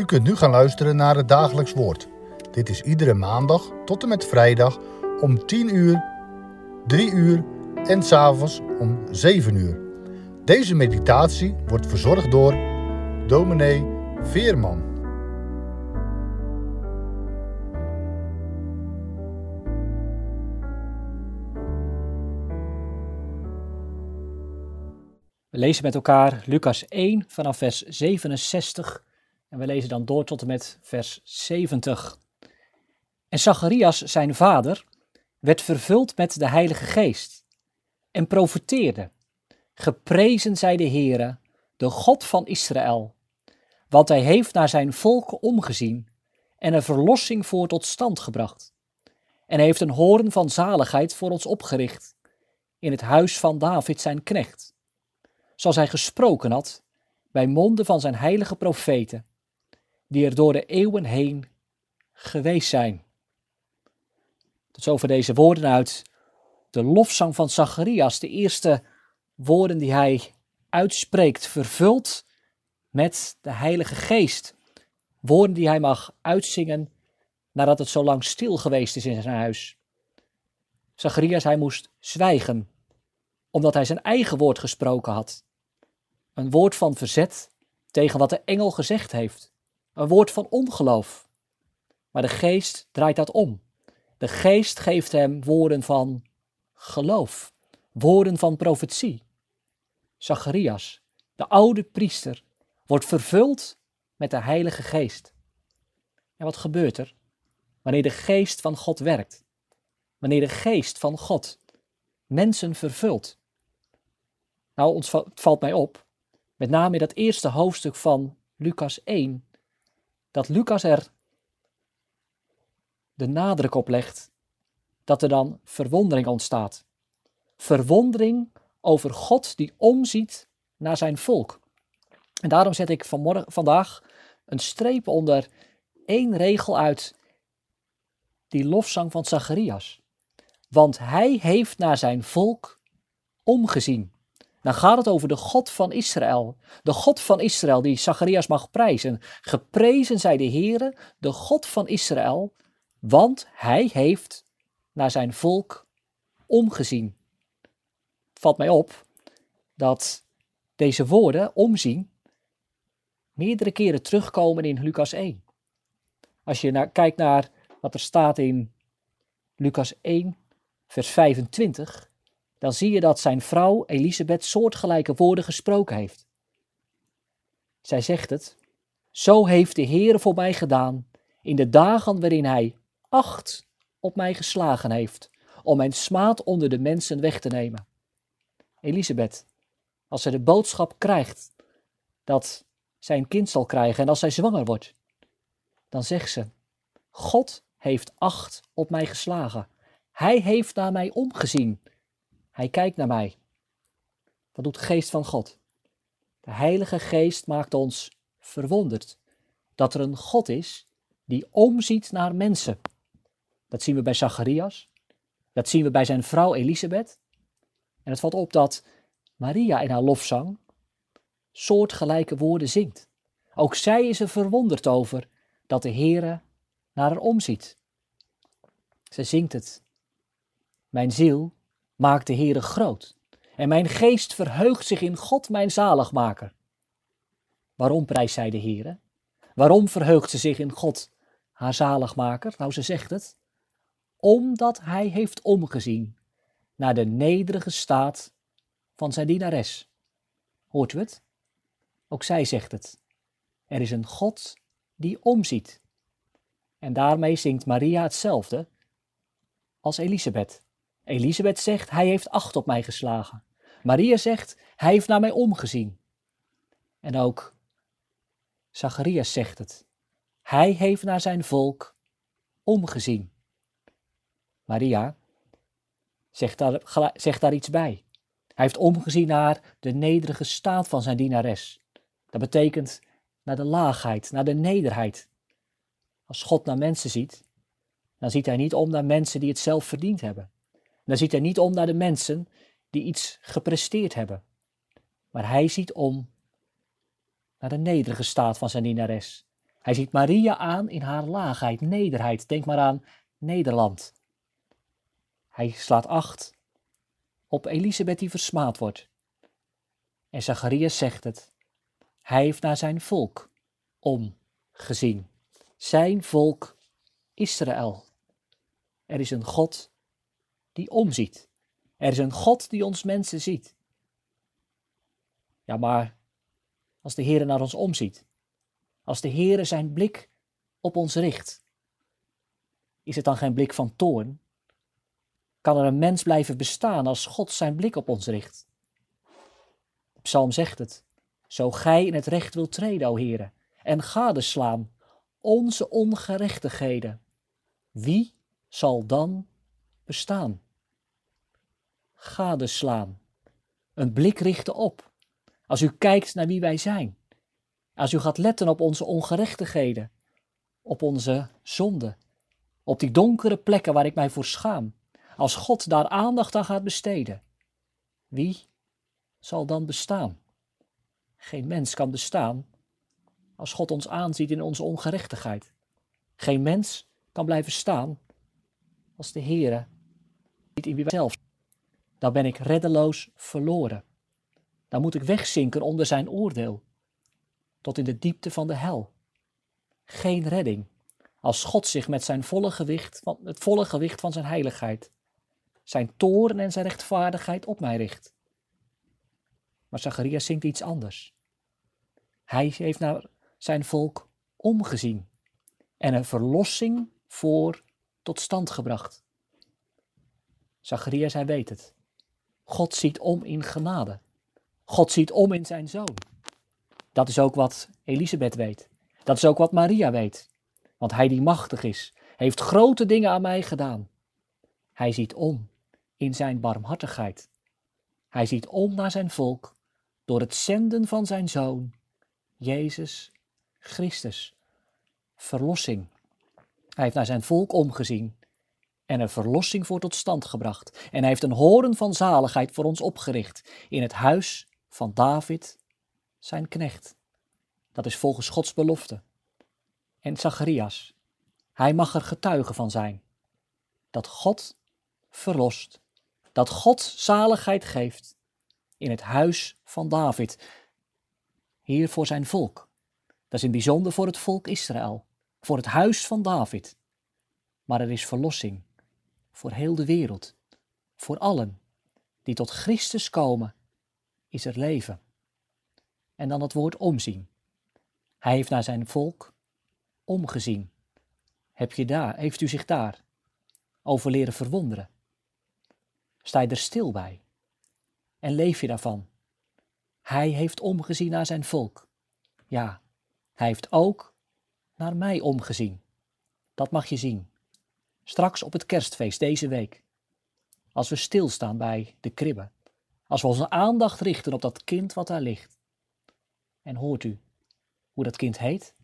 U kunt nu gaan luisteren naar het dagelijks woord. Dit is iedere maandag tot en met vrijdag om 10 uur, 3 uur en s'avonds om 7 uur. Deze meditatie wordt verzorgd door dominee Veerman. We lezen met elkaar Lucas 1 vanaf vers 67 en we lezen dan door tot en met vers 70. En Zacharias, zijn vader, werd vervuld met de Heilige Geest en profeteerde. Geprezen zij de Heere, de God van Israël, want hij heeft naar zijn volk omgezien en een verlossing voor tot stand gebracht. En heeft een hoorn van zaligheid voor ons opgericht in het huis van David zijn knecht, zoals hij gesproken had bij monden van zijn heilige profeten, die er door de eeuwen heen geweest zijn. Tot zover deze woorden uit de lofzang van Zacharias, de eerste woorden die hij uitspreekt, vervuld met de Heilige Geest. Woorden die hij mag uitzingen nadat het zo lang stil geweest is in zijn huis. Zacharias, hij moest zwijgen, omdat hij zijn eigen woord gesproken had. Een woord van verzet tegen wat de engel gezegd heeft. Een woord van ongeloof. Maar de geest draait dat om. De geest geeft hem woorden van geloof, woorden van profetie. Zacharias, de oude priester, wordt vervuld met de Heilige Geest. En wat gebeurt er wanneer de Geest van God werkt? Wanneer de Geest van God mensen vervult? Nou, ons valt mij op, met name in dat eerste hoofdstuk van Lucas 1, dat Lucas er de nadruk op legt dat er dan verwondering ontstaat. Verwondering over God die omziet naar zijn volk. En daarom zet ik vanmorgen, vandaag een streep onder één regel uit die lofzang van Zacharias. Want hij heeft naar zijn volk omgezien. Dan gaat het over de God van Israël. De God van Israël die Zacharias mag prijzen. Geprezen zij de Heere, de God van Israël, want hij heeft naar zijn volk omgezien. Valt mij op dat deze woorden, omzien, meerdere keren terugkomen in Lucas 1. Als je naar, kijkt naar wat er staat in Lucas 1, vers 25, dan zie je dat zijn vrouw Elisabeth soortgelijke woorden gesproken heeft. Zij zegt het, zo heeft de Heer voor mij gedaan in de dagen waarin hij acht op mij geslagen heeft, om mijn smaad onder de mensen weg te nemen. Elisabeth, als zij de boodschap krijgt dat zij een kind zal krijgen en als zij zwanger wordt, dan zegt ze: God heeft acht op mij geslagen. Hij heeft naar mij omgezien. Hij kijkt naar mij. Wat doet de geest van God? De Heilige Geest maakt ons verwonderd dat er een God is die omziet naar mensen. Dat zien we bij Zacharias. Dat zien we bij zijn vrouw Elisabeth. En het valt op dat Maria in haar lofzang soortgelijke woorden zingt. Ook zij is er verwonderd over dat de Heere naar haar omziet. Ze zingt het. Mijn ziel maakt de Heere groot en mijn geest verheugt zich in God mijn zaligmaker. Waarom prijst zij de Heere? Waarom verheugt ze zich in God haar zaligmaker? Nou, ze zegt het omdat hij heeft omgezien naar de nederige staat van zijn dienares. Hoort u het? Ook zij zegt het. Er is een God die omziet. En daarmee zingt Maria hetzelfde als Elisabeth. Elisabeth zegt, hij heeft acht op mij geslagen. Maria zegt, hij heeft naar mij omgezien. En ook Zacharias zegt het. Hij heeft naar zijn volk omgezien. Maria zegt daar, zegt daar iets bij. Hij heeft omgezien naar de nederige staat van zijn dienares. Dat betekent naar de laagheid, naar de nederheid. Als God naar mensen ziet, dan ziet hij niet om naar mensen die het zelf verdiend hebben. Dan ziet hij niet om naar de mensen die iets gepresteerd hebben. Maar hij ziet om naar de nederige staat van zijn dienares. Hij ziet Maria aan in haar laagheid, nederheid. Denk maar aan Nederland. Hij slaat acht op Elisabeth die versmaad wordt. En Zacharias zegt het. Hij heeft naar zijn volk omgezien. Zijn volk Israël. Er is een God die omziet. Er is een God die ons mensen ziet. Ja, maar als de Heer naar ons omziet, als de Heer zijn blik op ons richt, is het dan geen blik van toorn? Kan er een mens blijven bestaan als God zijn blik op ons richt? De psalm zegt het, zo gij in het recht wilt treden, o Heere, en gadeslaan onze ongerechtigheden, wie zal dan bestaan? Gadeslaan, een blik richten op, als u kijkt naar wie wij zijn, als u gaat letten op onze ongerechtigheden, op onze zonde, op die donkere plekken waar ik mij voor schaam, als God daar aandacht aan gaat besteden, wie zal dan bestaan? Geen mens kan bestaan als God ons aanziet in onze ongerechtigheid. Geen mens kan blijven staan als de Heere in wie wij zelf Dan ben ik reddeloos verloren. Dan moet ik wegzinken onder zijn oordeel, tot in de diepte van de hel. Geen redding, als God zich met zijn volle gewicht, van, het volle gewicht van zijn heiligheid, zijn toren en zijn rechtvaardigheid op mij richt. Maar Zacharias zingt iets anders. Hij heeft naar zijn volk omgezien en een verlossing voor tot stand gebracht. Zacharias, hij weet het. God ziet om in genade. God ziet om in zijn zoon. Dat is ook wat Elisabeth weet. Dat is ook wat Maria weet. Want hij die machtig is, heeft grote dingen aan mij gedaan. Hij ziet om in zijn barmhartigheid. Hij ziet om naar zijn volk door het zenden van zijn zoon, Jezus Christus. Verlossing. Hij heeft naar zijn volk omgezien en een verlossing voor tot stand gebracht. En hij heeft een horen van zaligheid voor ons opgericht in het huis van David, zijn knecht. Dat is volgens Gods belofte. En Zacharias, hij mag er getuige van zijn dat God verlost, dat God zaligheid geeft in het huis van David, hier voor zijn volk. Dat is in bijzonder voor het volk Israël, voor het huis van David. Maar er is verlossing voor heel de wereld, voor allen die tot Christus komen, is er leven. En dan het woord omzien. Hij heeft naar zijn volk omgezien. Heb je daar, heeft u zich daar over leren verwonderen? Sta je er stil bij? En leef je daarvan? Hij heeft omgezien naar zijn volk. Ja, hij heeft ook naar mij omgezien. Dat mag je zien. Straks op het kerstfeest deze week. Als we stilstaan bij de kribben. Als we onze aandacht richten op dat kind wat daar ligt. En hoort u hoe dat kind heet?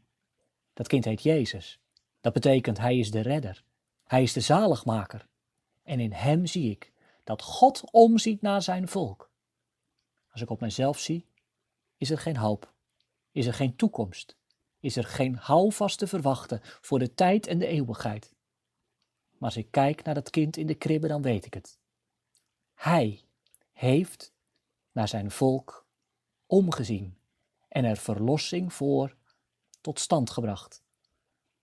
Dat kind heet Jezus. Dat betekent hij is de redder. Hij is de zaligmaker. En in hem zie ik dat God omziet naar zijn volk. Als ik op mezelf zie, is er geen hoop. Is er geen toekomst. Is er geen houvast te verwachten voor de tijd en de eeuwigheid. Maar als ik kijk naar dat kind in de kribbe, dan weet ik het. Hij heeft naar zijn volk omgezien en er verlossing voor tot stand gebracht.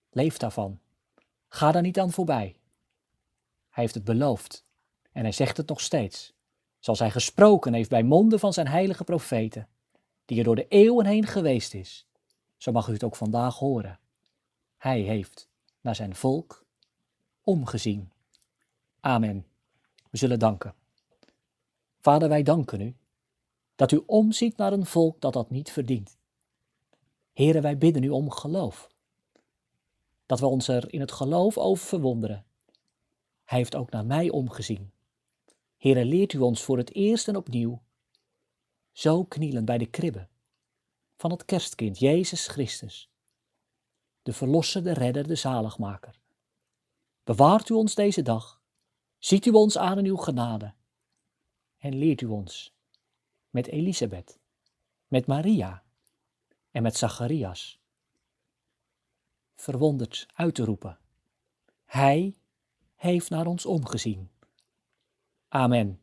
Leef daarvan. Ga daar niet aan voorbij. Hij heeft het beloofd en hij zegt het nog steeds, zoals hij gesproken heeft bij monden van zijn heilige profeten, die er door de eeuwen heen geweest is. Zo mag u het ook vandaag horen. Hij heeft naar zijn volk omgezien. Amen. We zullen danken. Vader, wij danken u dat u omziet naar een volk dat dat niet verdient. Heren, wij bidden u om geloof. Dat we ons er in het geloof over verwonderen. Hij heeft ook naar mij omgezien. Heren, leert u ons voor het eerst en opnieuw zo knielen bij de kribben van het kerstkind Jezus Christus, de verlosser, de redder, de zaligmaker. Bewaart u ons deze dag, ziet u ons aan in uw genade en leert u ons met Elisabeth, met Maria en met Zacharias verwonderd uit te roepen. Hij heeft naar ons omgezien. Amen.